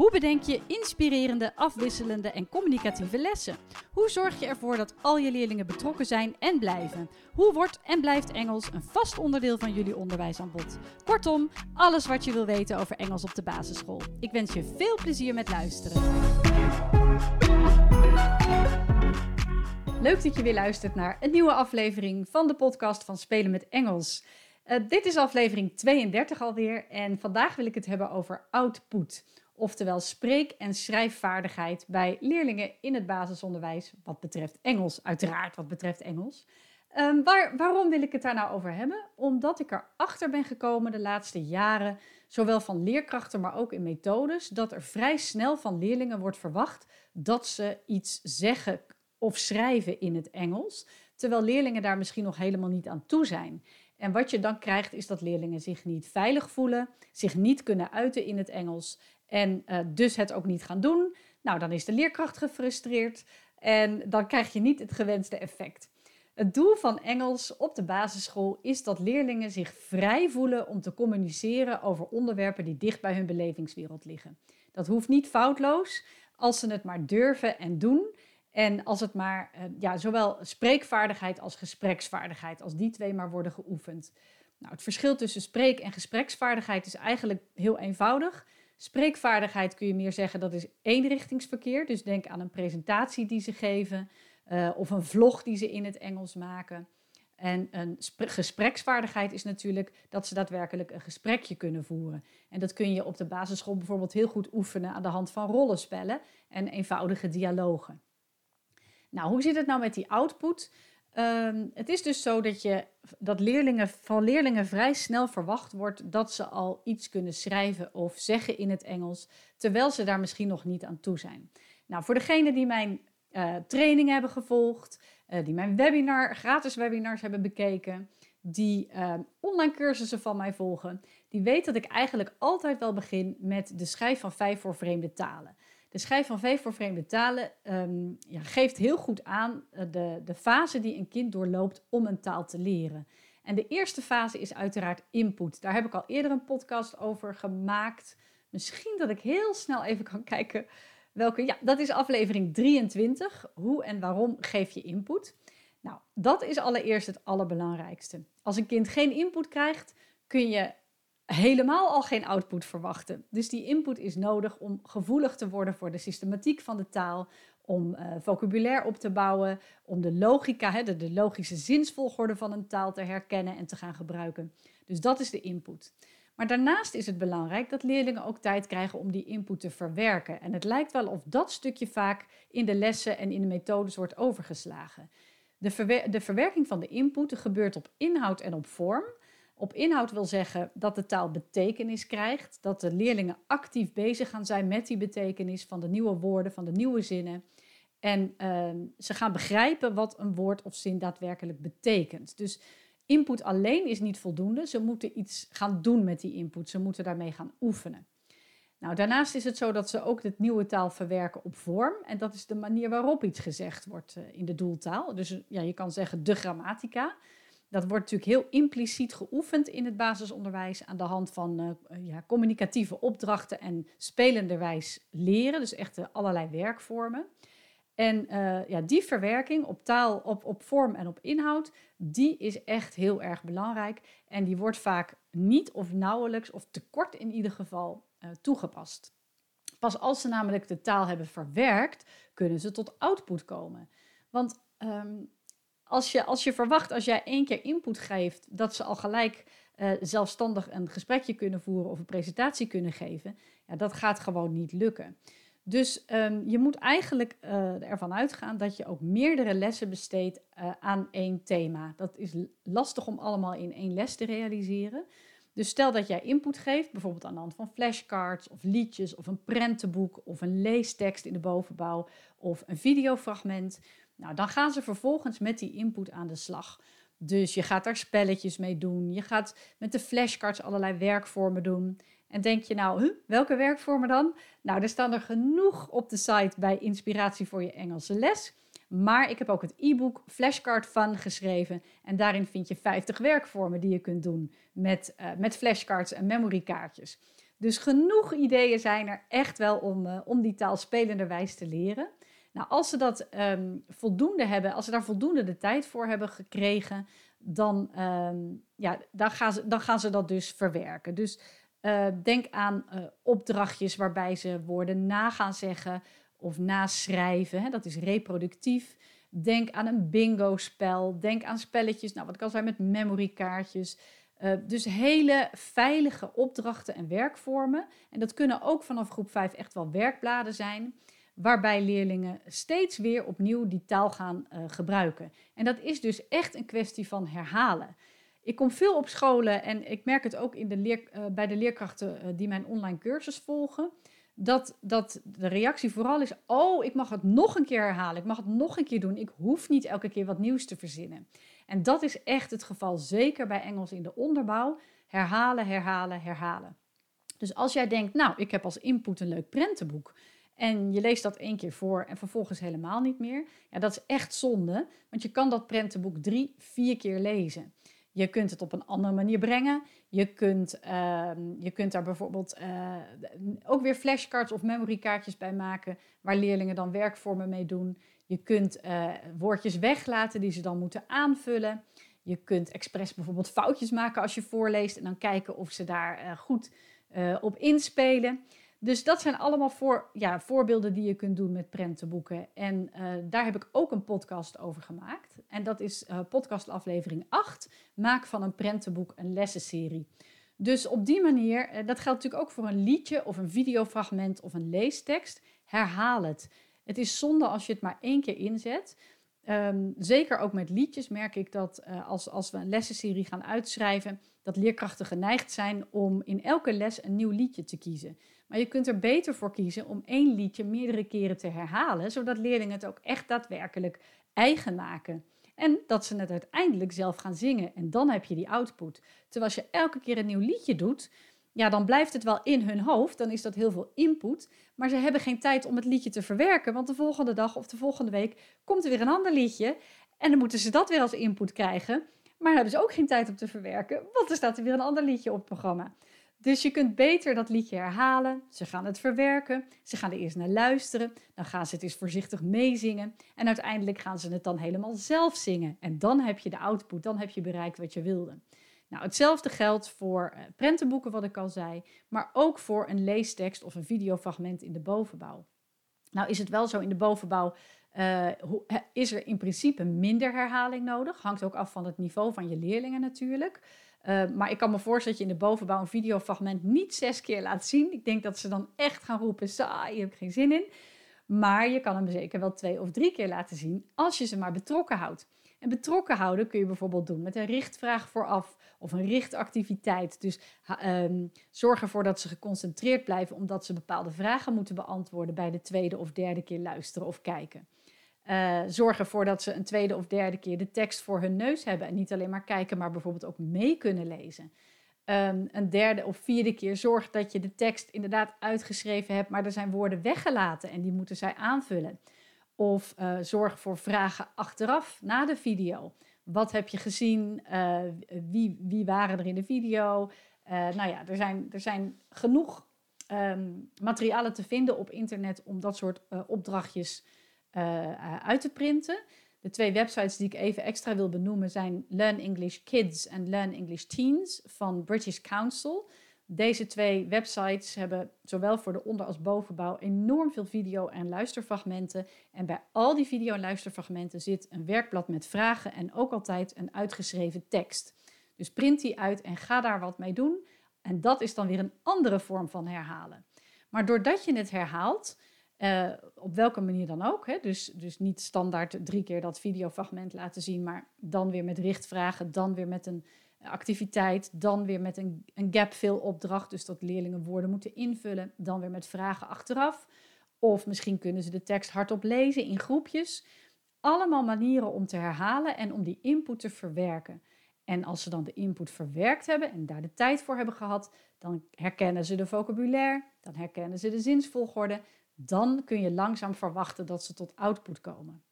Hoe bedenk je inspirerende, afwisselende en communicatieve lessen? Hoe zorg je ervoor dat al je leerlingen betrokken zijn en blijven? Hoe wordt en blijft Engels een vast onderdeel van jullie onderwijsaanbod? Kortom, alles wat je wil weten over Engels op de basisschool. Ik wens je veel plezier met luisteren. Leuk dat je weer luistert naar een nieuwe aflevering van de podcast van Spelen met Engels. Uh, dit is aflevering 32 alweer en vandaag wil ik het hebben over output oftewel spreek- en schrijfvaardigheid bij leerlingen in het basisonderwijs, wat betreft Engels, uiteraard wat betreft Engels. Um, waar, waarom wil ik het daar nou over hebben? Omdat ik erachter ben gekomen de laatste jaren, zowel van leerkrachten, maar ook in methodes, dat er vrij snel van leerlingen wordt verwacht dat ze iets zeggen of schrijven in het Engels, terwijl leerlingen daar misschien nog helemaal niet aan toe zijn. En wat je dan krijgt is dat leerlingen zich niet veilig voelen, zich niet kunnen uiten in het Engels en uh, dus het ook niet gaan doen. Nou, dan is de leerkracht gefrustreerd en dan krijg je niet het gewenste effect. Het doel van Engels op de basisschool is dat leerlingen zich vrij voelen om te communiceren over onderwerpen die dicht bij hun belevingswereld liggen. Dat hoeft niet foutloos, als ze het maar durven en doen. En als het maar, uh, ja, zowel spreekvaardigheid als gespreksvaardigheid, als die twee maar worden geoefend. Nou, het verschil tussen spreek- en gespreksvaardigheid is eigenlijk heel eenvoudig. Spreekvaardigheid kun je meer zeggen dat is eenrichtingsverkeer. Dus denk aan een presentatie die ze geven uh, of een vlog die ze in het Engels maken. En een gespreksvaardigheid is natuurlijk dat ze daadwerkelijk een gesprekje kunnen voeren. En dat kun je op de basisschool bijvoorbeeld heel goed oefenen aan de hand van rollenspellen en eenvoudige dialogen. Nou, hoe zit het nou met die output? Um, het is dus zo dat, je, dat leerlingen, van leerlingen vrij snel verwacht wordt dat ze al iets kunnen schrijven of zeggen in het Engels, terwijl ze daar misschien nog niet aan toe zijn. Nou, voor degenen die mijn uh, training hebben gevolgd, uh, die mijn webinar, gratis webinars hebben bekeken, die uh, online cursussen van mij volgen, die weten dat ik eigenlijk altijd wel begin met de schrijf van vijf voor vreemde talen. De schijf van V voor vreemde talen um, ja, geeft heel goed aan uh, de, de fase die een kind doorloopt om een taal te leren. En de eerste fase is uiteraard input. Daar heb ik al eerder een podcast over gemaakt. Misschien dat ik heel snel even kan kijken welke. Ja, dat is aflevering 23. Hoe en waarom geef je input? Nou, dat is allereerst het allerbelangrijkste. Als een kind geen input krijgt, kun je helemaal al geen output verwachten. Dus die input is nodig om gevoelig te worden voor de systematiek van de taal, om uh, vocabulaire op te bouwen, om de logica, hè, de, logische zinsvolgorde van een taal te herkennen en te gaan gebruiken. Dus dat is de input. Maar daarnaast is het belangrijk dat leerlingen ook tijd krijgen om die input te verwerken. En het lijkt wel of dat stukje vaak in de lessen en in de methodes wordt overgeslagen. De, de verwerking van de input gebeurt op inhoud en op vorm. Op inhoud wil zeggen dat de taal betekenis krijgt, dat de leerlingen actief bezig gaan zijn met die betekenis van de nieuwe woorden, van de nieuwe zinnen. En uh, ze gaan begrijpen wat een woord of zin daadwerkelijk betekent. Dus input alleen is niet voldoende. Ze moeten iets gaan doen met die input. Ze moeten daarmee gaan oefenen. Nou, daarnaast is het zo dat ze ook de nieuwe taal verwerken op vorm. En dat is de manier waarop iets gezegd wordt uh, in de doeltaal. Dus ja, je kan zeggen de grammatica. Dat wordt natuurlijk heel impliciet geoefend in het basisonderwijs aan de hand van uh, ja, communicatieve opdrachten en spelenderwijs leren, dus echt allerlei werkvormen. En uh, ja, die verwerking op taal, op, op vorm en op inhoud, die is echt heel erg belangrijk. En die wordt vaak niet of nauwelijks, of tekort in ieder geval, toegepast. Pas als ze namelijk de taal hebben verwerkt, kunnen ze tot output komen. Want um, als je, als je verwacht, als jij één keer input geeft, dat ze al gelijk uh, zelfstandig een gesprekje kunnen voeren of een presentatie kunnen geven, ja, dat gaat gewoon niet lukken. Dus um, je moet eigenlijk uh, ervan uitgaan dat je ook meerdere lessen besteedt uh, aan één thema. Dat is lastig om allemaal in één les te realiseren. Dus stel dat jij input geeft, bijvoorbeeld aan de hand van flashcards of liedjes of een prentenboek of een leestekst in de bovenbouw of een videofragment. Nou, dan gaan ze vervolgens met die input aan de slag. Dus je gaat daar spelletjes mee doen. Je gaat met de flashcards allerlei werkvormen doen. En denk je nou, welke werkvormen dan? Nou, er staan er genoeg op de site bij Inspiratie voor je Engelse les. Maar ik heb ook het e-book Flashcard Fun geschreven. En daarin vind je 50 werkvormen die je kunt doen met, uh, met flashcards en memorykaartjes. Dus genoeg ideeën zijn er echt wel om, uh, om die taal spelenderwijs te leren. Nou, als ze dat um, voldoende hebben, als ze daar voldoende de tijd voor hebben gekregen, dan, um, ja, dan, gaan, ze, dan gaan ze dat dus verwerken. Dus uh, denk aan uh, opdrachtjes waarbij ze woorden na gaan zeggen of naschrijven. Hè, dat is reproductief. Denk aan een bingo-spel. Denk aan spelletjes, nou, wat kan zijn met memorykaartjes. Uh, dus hele veilige opdrachten en werkvormen. En dat kunnen ook vanaf groep 5 echt wel werkbladen zijn waarbij leerlingen steeds weer opnieuw die taal gaan uh, gebruiken. En dat is dus echt een kwestie van herhalen. Ik kom veel op scholen en ik merk het ook in de leer, uh, bij de leerkrachten uh, die mijn online cursus volgen. Dat, dat de reactie vooral is: Oh, ik mag het nog een keer herhalen. Ik mag het nog een keer doen. Ik hoef niet elke keer wat nieuws te verzinnen. En dat is echt het geval, zeker bij Engels in de onderbouw. Herhalen, herhalen, herhalen. Dus als jij denkt: Nou, ik heb als input een leuk prentenboek. En je leest dat één keer voor en vervolgens helemaal niet meer. Ja, dat is echt zonde, want je kan dat prentenboek drie, vier keer lezen. Je kunt het op een andere manier brengen. Je kunt, uh, je kunt daar bijvoorbeeld uh, ook weer flashcards of memorykaartjes bij maken, waar leerlingen dan werkvormen mee doen. Je kunt uh, woordjes weglaten die ze dan moeten aanvullen. Je kunt expres bijvoorbeeld foutjes maken als je voorleest en dan kijken of ze daar eh, goed op inspelen. Dus dat zijn allemaal voor, ja, voorbeelden die je kunt doen met prentenboeken. En uh, daar heb ik ook een podcast over gemaakt. En dat is uh, podcastaflevering 8. Maak van een prentenboek een lessenserie. Dus op die manier, uh, dat geldt natuurlijk ook voor een liedje of een videofragment of een leestekst. Herhaal het. Het is zonde als je het maar één keer inzet. Um, zeker ook met liedjes merk ik dat als, als we een lessenserie gaan uitschrijven, dat leerkrachten geneigd zijn om in elke les een nieuw liedje te kiezen. Maar je kunt er beter voor kiezen om één liedje meerdere keren te herhalen, zodat leerlingen het ook echt daadwerkelijk eigen maken. En dat ze het uiteindelijk zelf gaan zingen. En dan heb je die output. Terwijl als je elke keer een nieuw liedje doet, ja, dan blijft het wel in hun hoofd. Dan is dat heel veel input. Maar ze hebben geen tijd om het liedje te verwerken. Want de volgende dag of de volgende week komt er weer een ander liedje. En dan moeten ze dat weer als input krijgen. Maar hebben ze ook geen tijd om te verwerken, want er staat er weer een ander liedje op het programma. Dus je kunt beter dat liedje herhalen. Ze gaan het verwerken. Ze gaan er eerst naar luisteren. Dan gaan ze het eens voorzichtig meezingen. En uiteindelijk gaan ze het dan helemaal zelf zingen. En dan heb je de output. Dan heb je bereikt wat je wilde. Nou, hetzelfde geldt voor uh, prentenboeken, wat ik al zei. Maar ook voor een leestekst of een videofragment in de bovenbouw. Nou is het wel zo in de bovenbouw. Uh, is er in principe minder herhaling nodig? Hangt ook af van het niveau van je leerlingen natuurlijk. Uh, maar ik kan me voorstellen dat je in de bovenbouw een videofragment niet zes keer laat zien. Ik denk dat ze dan echt gaan roepen, saai, je hebt geen zin in. Maar je kan hem zeker wel twee of drie keer laten zien als je ze maar betrokken houdt. En betrokken houden kun je bijvoorbeeld doen met een richtvraag vooraf of een richtactiviteit. Dus um, zorg ervoor dat ze geconcentreerd blijven omdat ze bepaalde vragen moeten beantwoorden bij de tweede of derde keer luisteren of kijken. Uh, zorg ervoor dat ze een tweede of derde keer de tekst voor hun neus hebben. En niet alleen maar kijken, maar bijvoorbeeld ook mee kunnen lezen. Um, een derde of vierde keer zorg dat je de tekst inderdaad uitgeschreven hebt, maar er zijn woorden weggelaten en die moeten zij aanvullen. Of uh, zorg voor vragen achteraf na de video. Wat heb je gezien? Uh, wie, wie waren er in de video? nou ja, er zijn, er zijn genoeg um, materialen te vinden op internet om dat soort opdrachtjes uh, uit te printen. De twee websites die ik even extra wil benoemen zijn Learn English Kids en Learn English Teens van British Council. Deze twee websites hebben zowel voor de onder- als bovenbouw enorm veel video- en luisterfragmenten. En bij al die video- en luisterfragmenten zit een werkblad met vragen en ook altijd een uitgeschreven tekst. Dus print die uit en ga daar wat mee doen. En dat is dan weer een andere vorm van herhalen. Maar doordat je het herhaalt, uh, op welke manier dan ook. Hè? Dus, dus niet standaard drie keer dat videofragment laten zien, maar dan weer met richtvragen, dan weer met een activiteit, dan weer met een, een gapfill opdracht, dus dat leerlingen woorden moeten invullen, dan weer met vragen achteraf. Of misschien kunnen ze de tekst hardop lezen in groepjes. Allemaal manieren om te herhalen en om die input te verwerken. En als ze dan de input verwerkt hebben en daar de tijd voor hebben gehad, dan herkennen ze de vocabulaire, dan herkennen ze de zinsvolgorde. Dan kun je langzaam verwachten dat ze tot output komen.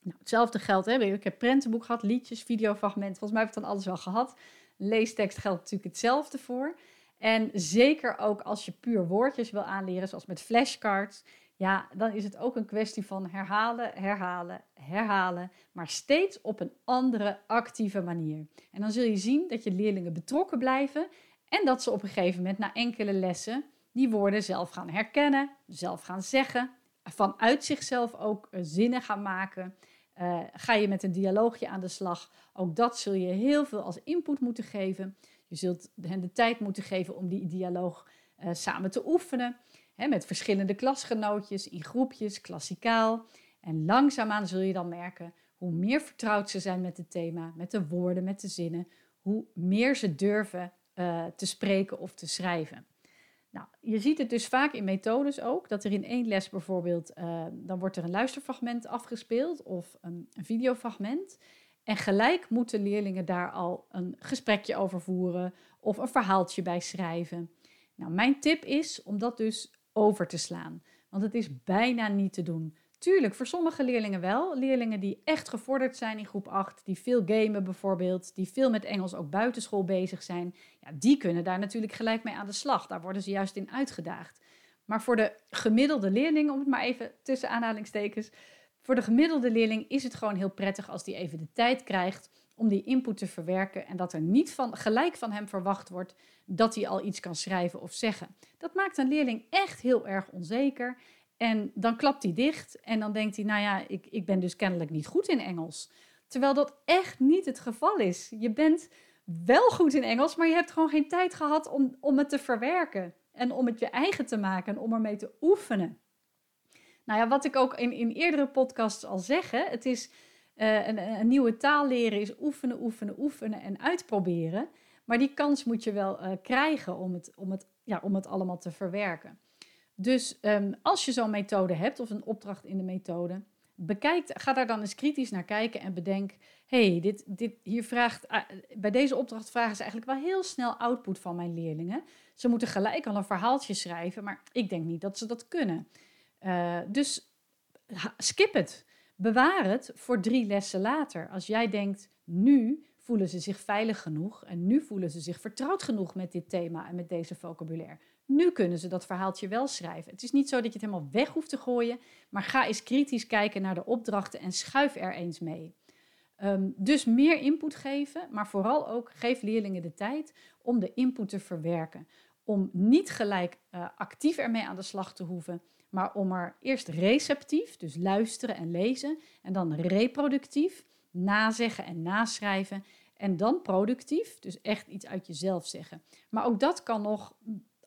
Nou, hetzelfde geldt, hè, ik heb prentenboek gehad, liedjes, videofragmenten. Volgens mij heb ik dan alles wel gehad. Leestekst geldt natuurlijk hetzelfde voor. En zeker ook als je puur woordjes wil aanleren, zoals met flashcards. Ja, dan is het ook een kwestie van herhalen, herhalen, herhalen, maar steeds op een andere actieve manier. En dan zul je zien dat je leerlingen betrokken blijven en dat ze op een gegeven moment na enkele lessen die woorden zelf gaan herkennen, zelf gaan zeggen, vanuit zichzelf ook eh, zinnen gaan maken. Uh, ga je met een dialoogje aan de slag, ook dat zul je heel veel als input moeten geven. Je zult hen de tijd moeten geven om die dialoog uh, samen te oefenen met verschillende klasgenootjes, in groepjes, klassikaal. En langzaamaan zul je dan merken hoe meer vertrouwd ze zijn met het thema, met de woorden, met de zinnen, hoe meer ze durven te spreken of te schrijven. Nou, je ziet het dus vaak in methodes ook, dat er in één les bijvoorbeeld, uh, dan wordt er een luisterfragment afgespeeld of een, een videofragment. En gelijk moeten leerlingen daar al een gesprekje over voeren of een verhaaltje bij schrijven. Nou, mijn tip is om dat dus over te slaan. Want het is bijna niet te doen. Tuurlijk, voor sommige leerlingen wel. Leerlingen die echt gevorderd zijn in groep 8, die veel gamen bijvoorbeeld, die veel met Engels ook buitenschool bezig zijn, ja, die kunnen daar natuurlijk gelijk mee aan de slag. Daar worden ze juist in uitgedaagd. Maar voor de gemiddelde leerling, om het maar even tussen aanhalingstekens, voor de gemiddelde leerling is het gewoon heel prettig als die even de tijd krijgt om die input te verwerken en dat er niet van, gelijk van hem verwacht wordt dat hij al iets kan schrijven of zeggen. Dat maakt een leerling echt heel erg onzeker. En dan klapt hij dicht en dan denkt hij, nou ja, ik, ik ben dus kennelijk niet goed in Engels. Terwijl dat echt niet het geval is. Je bent wel goed in Engels, maar je hebt gewoon geen tijd gehad om, om het te verwerken. En om het je eigen te maken en om ermee te oefenen. Nou ja, wat ik ook in, in eerdere podcasts al zeg, het is uh, een, een, nieuwe taal leren is oefenen, oefenen, oefenen en uitproberen. Maar die kans moet je wel uh, krijgen om het, om, het, ja, om het allemaal te verwerken. Dus um, als je zo'n methode hebt of een opdracht in de methode, bekijk, ga daar dan eens kritisch naar kijken en bedenk: hey, dit, dit, hier vraagt, uh, bij deze opdracht vragen ze eigenlijk wel heel snel output van mijn leerlingen. Ze moeten gelijk al een verhaaltje schrijven, maar ik denk niet dat ze dat kunnen. Uh, dus skip het. Bewaar het voor drie lessen later. Als jij denkt, nu voelen ze zich veilig genoeg en nu voelen ze zich vertrouwd genoeg met dit thema en met deze vocabulaire. Nu kunnen ze dat verhaaltje wel schrijven. Het is niet zo dat je het helemaal weg hoeft te gooien, maar ga eens kritisch kijken naar de opdrachten en schuif er eens mee. Um, dus meer input geven, maar vooral ook geef leerlingen de tijd om de input te verwerken. Om niet gelijk uh, actief ermee aan de slag te hoeven, maar om er eerst receptief, dus luisteren en lezen, en dan reproductief, nazeggen en naschrijven, en dan productief, dus echt iets uit jezelf zeggen. Maar ook dat kan nog,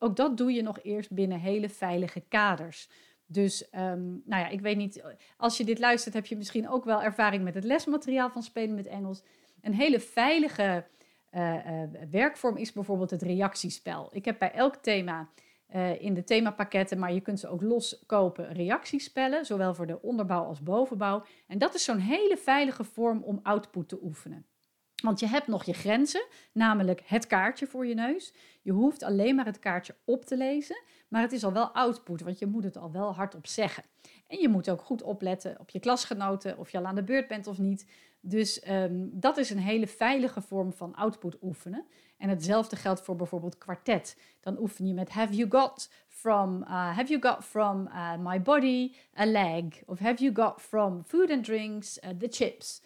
ook dat doe je nog eerst binnen hele veilige kaders. Dus, um, nou ja, ik weet niet, als je dit luistert, heb je misschien ook wel ervaring met het lesmateriaal van Spelen met Engels. Een hele veilige uh, uh, werkvorm is bijvoorbeeld het reactiespel. Ik heb bij elk thema uh, in de themapakketten, maar je kunt ze ook los kopen, reactiespellen, zowel voor de onderbouw als bovenbouw. En dat is zo'n hele veilige vorm om output te oefenen. Want je hebt nog je grenzen, namelijk het kaartje voor je neus. Je hoeft alleen maar het kaartje op te lezen, maar het is al wel output, want je moet het al wel hardop zeggen. En je moet ook goed opletten op je klasgenoten, of je al aan de beurt bent of niet. Dus um, dat is een hele veilige vorm van output oefenen. En hetzelfde geldt voor bijvoorbeeld kwartet. Dan oefen je met have you got from, uh, have you got from uh, my body a leg? Of have you got from food and drinks uh, the chips?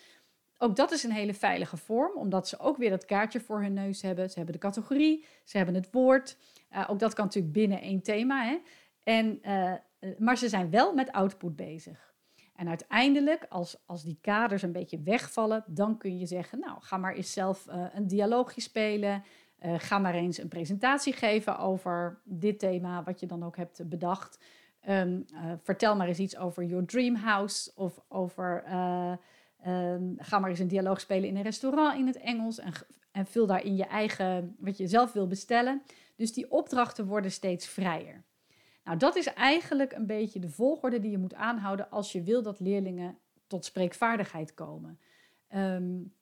Ook dat is een hele veilige vorm, omdat ze ook weer dat kaartje voor hun neus hebben. Ze hebben de categorie, ze hebben het woord. Uh, ook dat kan natuurlijk binnen één thema. Hè? En, uh, maar ze zijn wel met output bezig. En uiteindelijk, als, als die kaders een beetje wegvallen, dan kun je zeggen, nou, ga maar eens zelf een dialoogje spelen. Ga maar eens een presentatie geven over dit thema, wat je dan ook hebt bedacht. Uh, vertel maar eens iets over your dream house of over... Um, ga maar eens een dialoog spelen in een restaurant in het Engels en, en vul daarin je eigen, wat je zelf wil bestellen. Dus die opdrachten worden steeds vrijer. Nou, dat is eigenlijk een beetje de volgorde die je moet aanhouden als je wil dat leerlingen tot spreekvaardigheid komen. Um,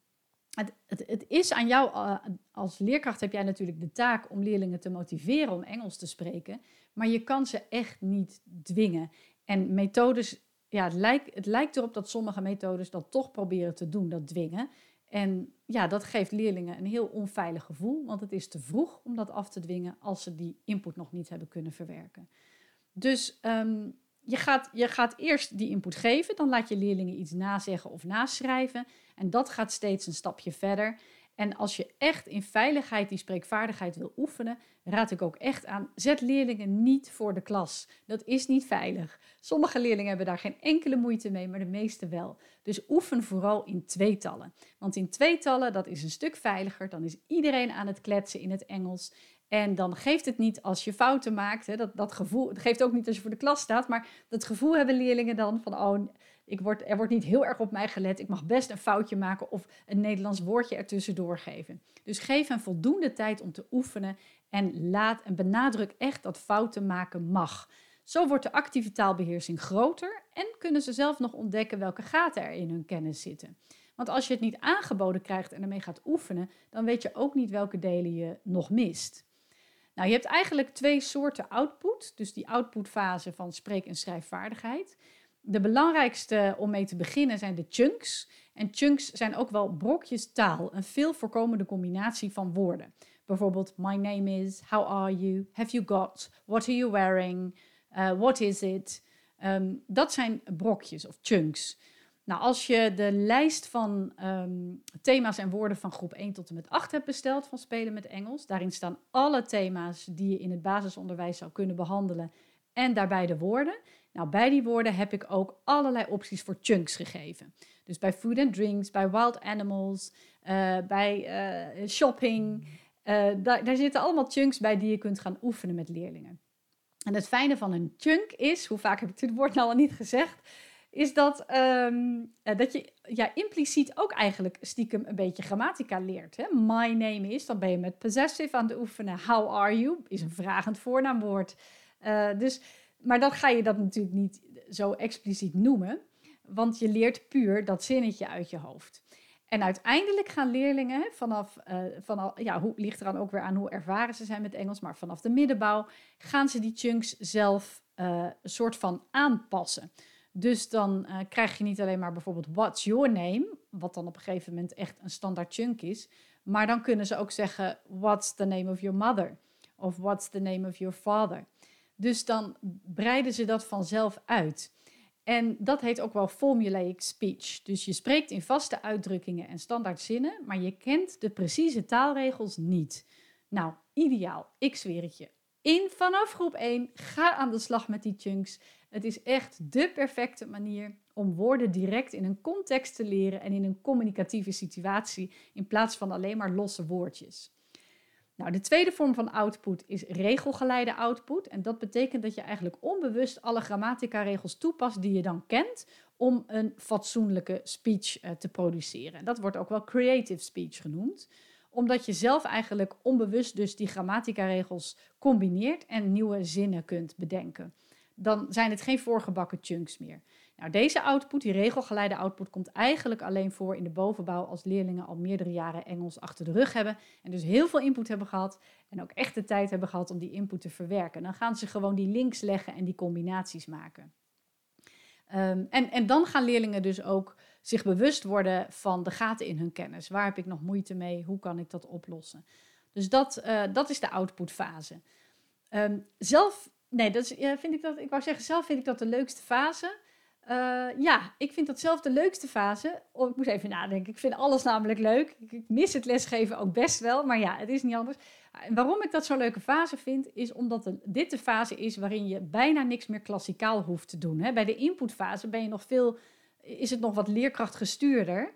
het, het, het, is aan jou uh, als leerkracht heb jij natuurlijk de taak om leerlingen te motiveren om Engels te spreken, maar je kan ze echt niet dwingen. En methodes, ja, het lijkt, het lijkt erop dat sommige methodes dat toch proberen te doen, dat dwingen. En ja, dat geeft leerlingen een heel onveilig gevoel, want het is te vroeg om dat af te dwingen als ze die input nog niet hebben kunnen verwerken. Dus um, je gaat, je gaat eerst die input geven, dan laat je leerlingen iets nazeggen of naschrijven. En dat gaat steeds een stapje verder. En als je echt in veiligheid die spreekvaardigheid wil oefenen, raad ik ook echt aan: zet leerlingen niet voor de klas. Dat is niet veilig. Sommige leerlingen hebben daar geen enkele moeite mee, maar de meeste wel. Dus oefen vooral in tweetallen. Want in tweetallen, dat is een stuk veiliger. Dan is iedereen aan het kletsen in het Engels. En dan geeft het niet als je fouten maakt. Hè, dat, dat gevoel, het geeft ook niet als je voor de klas staat. Maar dat gevoel hebben leerlingen dan van, oh, ik word, er wordt niet heel erg op mij gelet. Ik mag best een foutje maken of een Nederlands woordje ertussendoor geven. Dus geef hen voldoende tijd om te oefenen en laat en benadruk echt dat fouten maken mag. Zo wordt de actieve taalbeheersing groter en kunnen ze zelf nog ontdekken welke gaten er in hun kennis zitten. Want als je het niet aangeboden krijgt en ermee gaat oefenen, dan weet je ook niet welke delen je nog mist. Nou, je hebt eigenlijk twee soorten output. Dus die outputfase van spreek- en schrijfvaardigheid. De belangrijkste om mee te beginnen zijn de chunks. En chunks zijn ook wel brokjes taal, een veel voorkomende combinatie van woorden. Bijvoorbeeld, my name is, how are you, have you got, what are you wearing, uh, what is it. Um, dat zijn brokjes of chunks. Nou, als je de lijst van um, thema's en woorden van groep 1 tot en met 8 hebt besteld van Spelen met Engels, daarin staan alle thema's die je in het basisonderwijs zou kunnen behandelen en daarbij de woorden. Nou, bij die woorden heb ik ook allerlei opties voor chunks gegeven. Dus bij food and drinks, bij wild animals, uh, bij uh, shopping. Uh, daar, zitten allemaal chunks bij die je kunt gaan oefenen met leerlingen. En het fijne van een chunk is, hoe vaak heb ik dit woord nou al niet gezegd, is dat, um, dat je ja, impliciet ook eigenlijk stiekem een beetje grammatica leert. Hè? My name is, dan ben je met possessive aan het oefenen. How are you is een vragend voornaamwoord. Uh, dus, maar dan ga je dat natuurlijk niet zo expliciet noemen, want je leert puur dat zinnetje uit je hoofd. En uiteindelijk gaan leerlingen vanaf, uh, vanaf ja, hoe, ligt er dan ook weer aan hoe ervaren ze zijn met Engels, maar vanaf de middenbouw gaan ze die chunks zelf een soort van aanpassen. Dus dan uh, krijg je niet alleen maar bijvoorbeeld what's your name, wat dan op een gegeven moment echt een standaard chunk is, maar dan kunnen ze ook zeggen what's the name of your mother of what's the name of your father. Dus dan breiden ze dat vanzelf uit. En dat heet ook wel formulaic speech. Dus je spreekt in vaste uitdrukkingen en standaard zinnen, maar je kent de precieze taalregels niet. Nou, ideaal. Ik zweer het je. In vanaf groep 1 ga aan de slag met die chunks het is echt de perfecte manier om woorden direct in een context te leren en in een communicatieve situatie in plaats van alleen maar losse woordjes. Nou, de tweede vorm van output is regelgeleide output. En dat betekent dat je eigenlijk onbewust alle grammatica-regels toepast die je dan kent om een fatsoenlijke speech uh, te produceren. En dat wordt ook wel creative speech genoemd, omdat je zelf eigenlijk onbewust dus die grammatica-regels combineert en nieuwe zinnen kunt bedenken dan zijn het geen voorgebakken chunks meer. Nou, deze output, die regelgeleide output, komt eigenlijk alleen voor in de bovenbouw als leerlingen al meerdere jaren Engels achter de rug hebben en dus heel veel input hebben gehad en ook echt de tijd hebben gehad om die input te verwerken. Dan gaan ze gewoon die links leggen en die combinaties maken. Um, en, en dan gaan leerlingen dus ook zich bewust worden van de gaten in hun kennis. Waar heb ik nog moeite mee? Hoe kan ik dat oplossen? Dus dat, uh, dat is de outputfase. Um, zelf nee, dat is, ja, vind ik dat, ik wou zeggen, zelf vind ik dat de leukste fase. Uh, ja, ik vind dat zelf de leukste fase. Oh, ik moest even nadenken. Ik vind alles namelijk leuk. Ik mis het lesgeven ook best wel, maar ja, het is niet anders. En waarom ik dat zo'n leuke fase vind, is omdat dit de fase is waarin je bijna niks meer klassikaal hoeft te doen. Hè? Bij de inputfase ben je nog veel, is het nog wat leerkrachtgestuurder.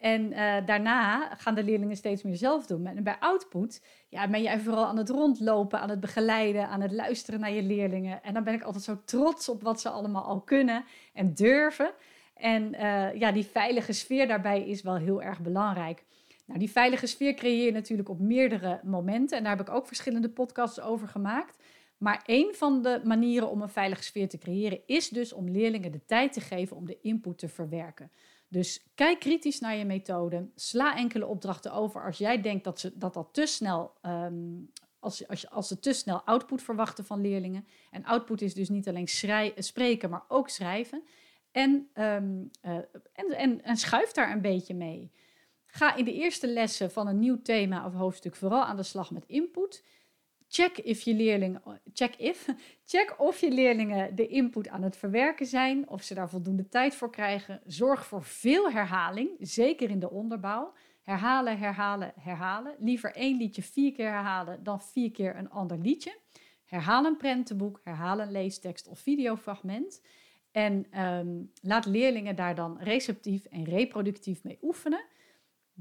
En uh, daarna gaan de leerlingen steeds meer zelf doen. En bij output ja, ben je vooral aan het rondlopen, aan het begeleiden, aan het luisteren naar je leerlingen. En dan ben ik altijd zo trots op wat ze allemaal al kunnen en durven. En uh, ja, die veilige sfeer daarbij is wel heel erg belangrijk. Nou, die veilige sfeer creëer je natuurlijk op meerdere momenten. En daar heb ik ook verschillende podcasts over gemaakt. Maar een van de manieren om een veilige sfeer te creëren is dus om leerlingen de tijd te geven om de input te verwerken. Dus kijk kritisch naar je methode. Sla enkele opdrachten over als jij denkt dat ze, dat, te snel. Um, als, als, als ze te snel output verwachten van leerlingen. En output is dus niet alleen spreken, maar ook schrijven. En, um, uh, en, en, en schuif daar een beetje mee. Ga in de eerste lessen van een nieuw thema of hoofdstuk vooral aan de slag met input. Check, if je leerlingen, check, if, check of je leerlingen de input aan het verwerken zijn, of ze daar voldoende tijd voor krijgen. Zorg voor veel herhaling, zeker in de onderbouw. Herhalen, herhalen, herhalen. Liever één liedje vier keer herhalen dan vier keer een ander liedje. Herhaal een prentenboek, herhaal een leestekst of videofragment. En um, laat leerlingen daar dan receptief en reproductief mee oefenen.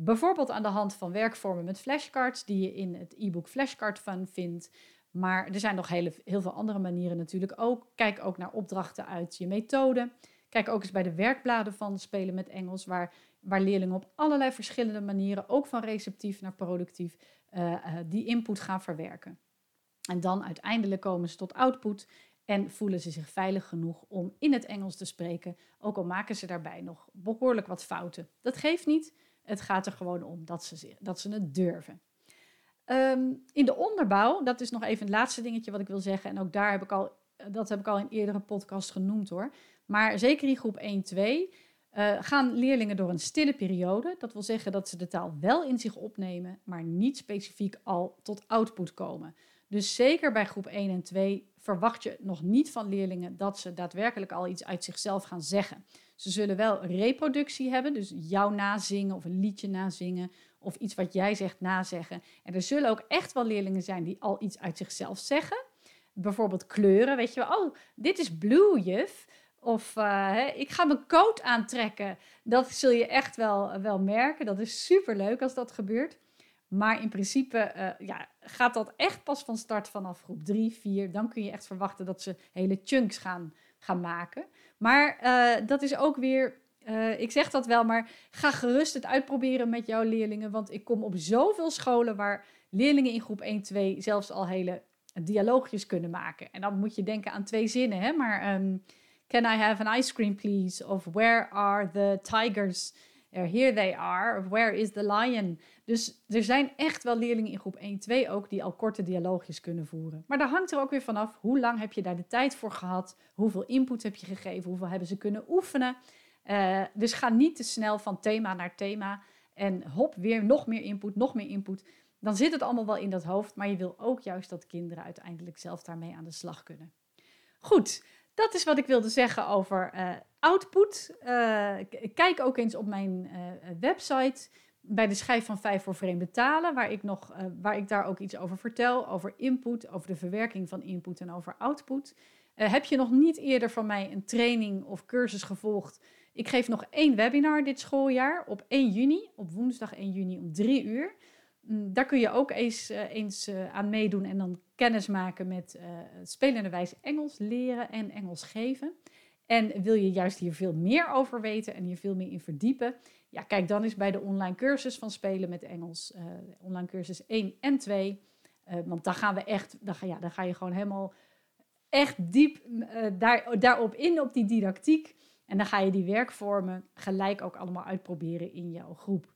Bijvoorbeeld aan de hand van werkvormen met flashcards, die je in het e-book Flashcard Fun vindt. Maar er zijn nog hele, heel veel andere manieren natuurlijk ook. Kijk ook naar opdrachten uit je methode. Kijk ook eens bij de werkbladen van Spelen met Engels, waar, waar leerlingen op allerlei verschillende manieren, ook van receptief naar productief, uh, uh, die input gaan verwerken. En dan uiteindelijk komen ze tot output en voelen ze zich veilig genoeg om in het Engels te spreken, ook al maken ze daarbij nog behoorlijk wat fouten. Dat geeft niet. Het gaat er gewoon om dat ze, dat ze het durven. Um, in de onderbouw, dat is nog even het laatste dingetje wat ik wil zeggen. En ook daar heb ik al, dat heb ik al in eerdere podcast genoemd hoor. Maar zeker in groep 1, 2 uh, gaan leerlingen door een stille periode. Dat wil zeggen dat ze de taal wel in zich opnemen, maar niet specifiek al tot output komen. Dus zeker bij groep 1 en 2 verwacht je nog niet van leerlingen dat ze daadwerkelijk al iets uit zichzelf gaan zeggen. Ze zullen wel reproductie hebben, dus jou nazingen of een liedje nazingen of iets wat jij zegt nazeggen. En er zullen ook echt wel leerlingen zijn die al iets uit zichzelf zeggen. Bijvoorbeeld kleuren, weet je wel, oh, dit is blue, juf. Of uh, ik ga mijn coat aantrekken. Dat zul je echt wel, wel merken. Dat is super leuk als dat gebeurt. Maar in principe uh, ja, gaat dat echt pas van start vanaf groep 3, 4. Dan kun je echt verwachten dat ze hele chunks gaan, gaan maken. Maar uh, dat is ook weer, uh, ik zeg dat wel, maar ga gerust het uitproberen met jouw leerlingen. Want ik kom op zoveel scholen waar leerlingen in groep 1, 2 zelfs al hele dialoogjes kunnen maken. En dan moet je denken aan twee zinnen, hè? maar um, can I have an ice cream please? Of where are the tigers? Here they are. Of where is the lion? Dus er zijn echt wel leerlingen in groep 1, 2 ook die al korte dialoogjes kunnen voeren. Maar daar hangt er ook weer vanaf hoe lang heb je daar de tijd voor gehad, hoeveel input heb je gegeven, hoeveel hebben ze kunnen oefenen. Uh, dus ga niet te snel van thema naar thema en hop weer nog meer input, nog meer input. Dan zit het allemaal wel in dat hoofd, maar je wil ook juist dat kinderen uiteindelijk zelf daarmee aan de slag kunnen. Goed, dat is wat ik wilde zeggen over uh, output. Uh, kijk ook eens op mijn website bij de schijf van vijf voor vreemde talen, waar ik, nog, waar ik daar ook iets over vertel, over input, over de verwerking van input en over output. Heb je nog niet eerder van mij een training of cursus gevolgd? Ik geef nog één webinar dit schooljaar op 1 juni, op woensdag 1 juni om 3 uur. Mm, daar kun je ook eens, uh, eens aan meedoen en dan kennis maken met spelende wijze Engels leren en Engels geven. En wil je juist hier veel meer over weten en hier veel meer in verdiepen? Ja, kijk dan eens bij de online cursus van Spelen met Engels. Online cursus 1 en 2. Uh, eh, want dan gaan we echt, dan ga, ja, dan ga je gewoon helemaal echt diep uh, daar, daarop in, op die didactiek. En dan ga je die werkvormen gelijk ook allemaal uitproberen in jouw groep.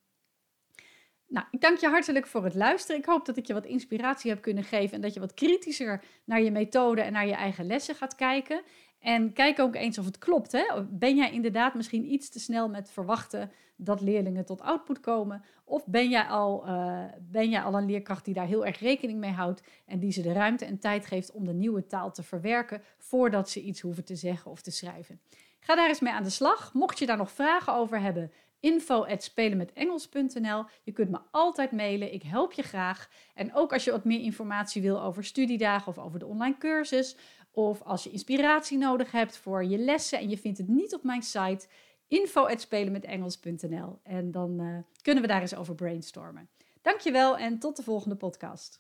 Nou, ik dank je hartelijk voor het luisteren. Ik hoop dat ik je wat inspiratie heb kunnen geven en dat je wat kritischer naar je methode en naar je eigen lessen gaat kijken. En kijk ook eens of het klopt. Hè? Ben jij inderdaad misschien iets te snel met verwachten dat leerlingen tot output komen? Of ben jij, al, uh, ben jij al een leerkracht die daar heel erg rekening mee houdt en die ze de ruimte en tijd geeft om de nieuwe taal te verwerken voordat ze iets hoeven te zeggen of te schrijven? Ga daar eens mee aan de slag. Mocht je daar nog vragen over hebben, info.spelenmetengels.nl. Je kunt me altijd mailen, ik help je graag. En ook als je wat meer informatie wil over studiedagen of over de online cursus of als je inspiratie nodig hebt voor je lessen en je vindt het niet op mijn site, info.spelenmetengels.nl. En dan uh, kunnen we daar eens over brainstormen. Dankjewel en tot de volgende podcast.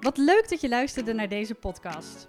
Wat leuk dat je luisterde naar deze podcast.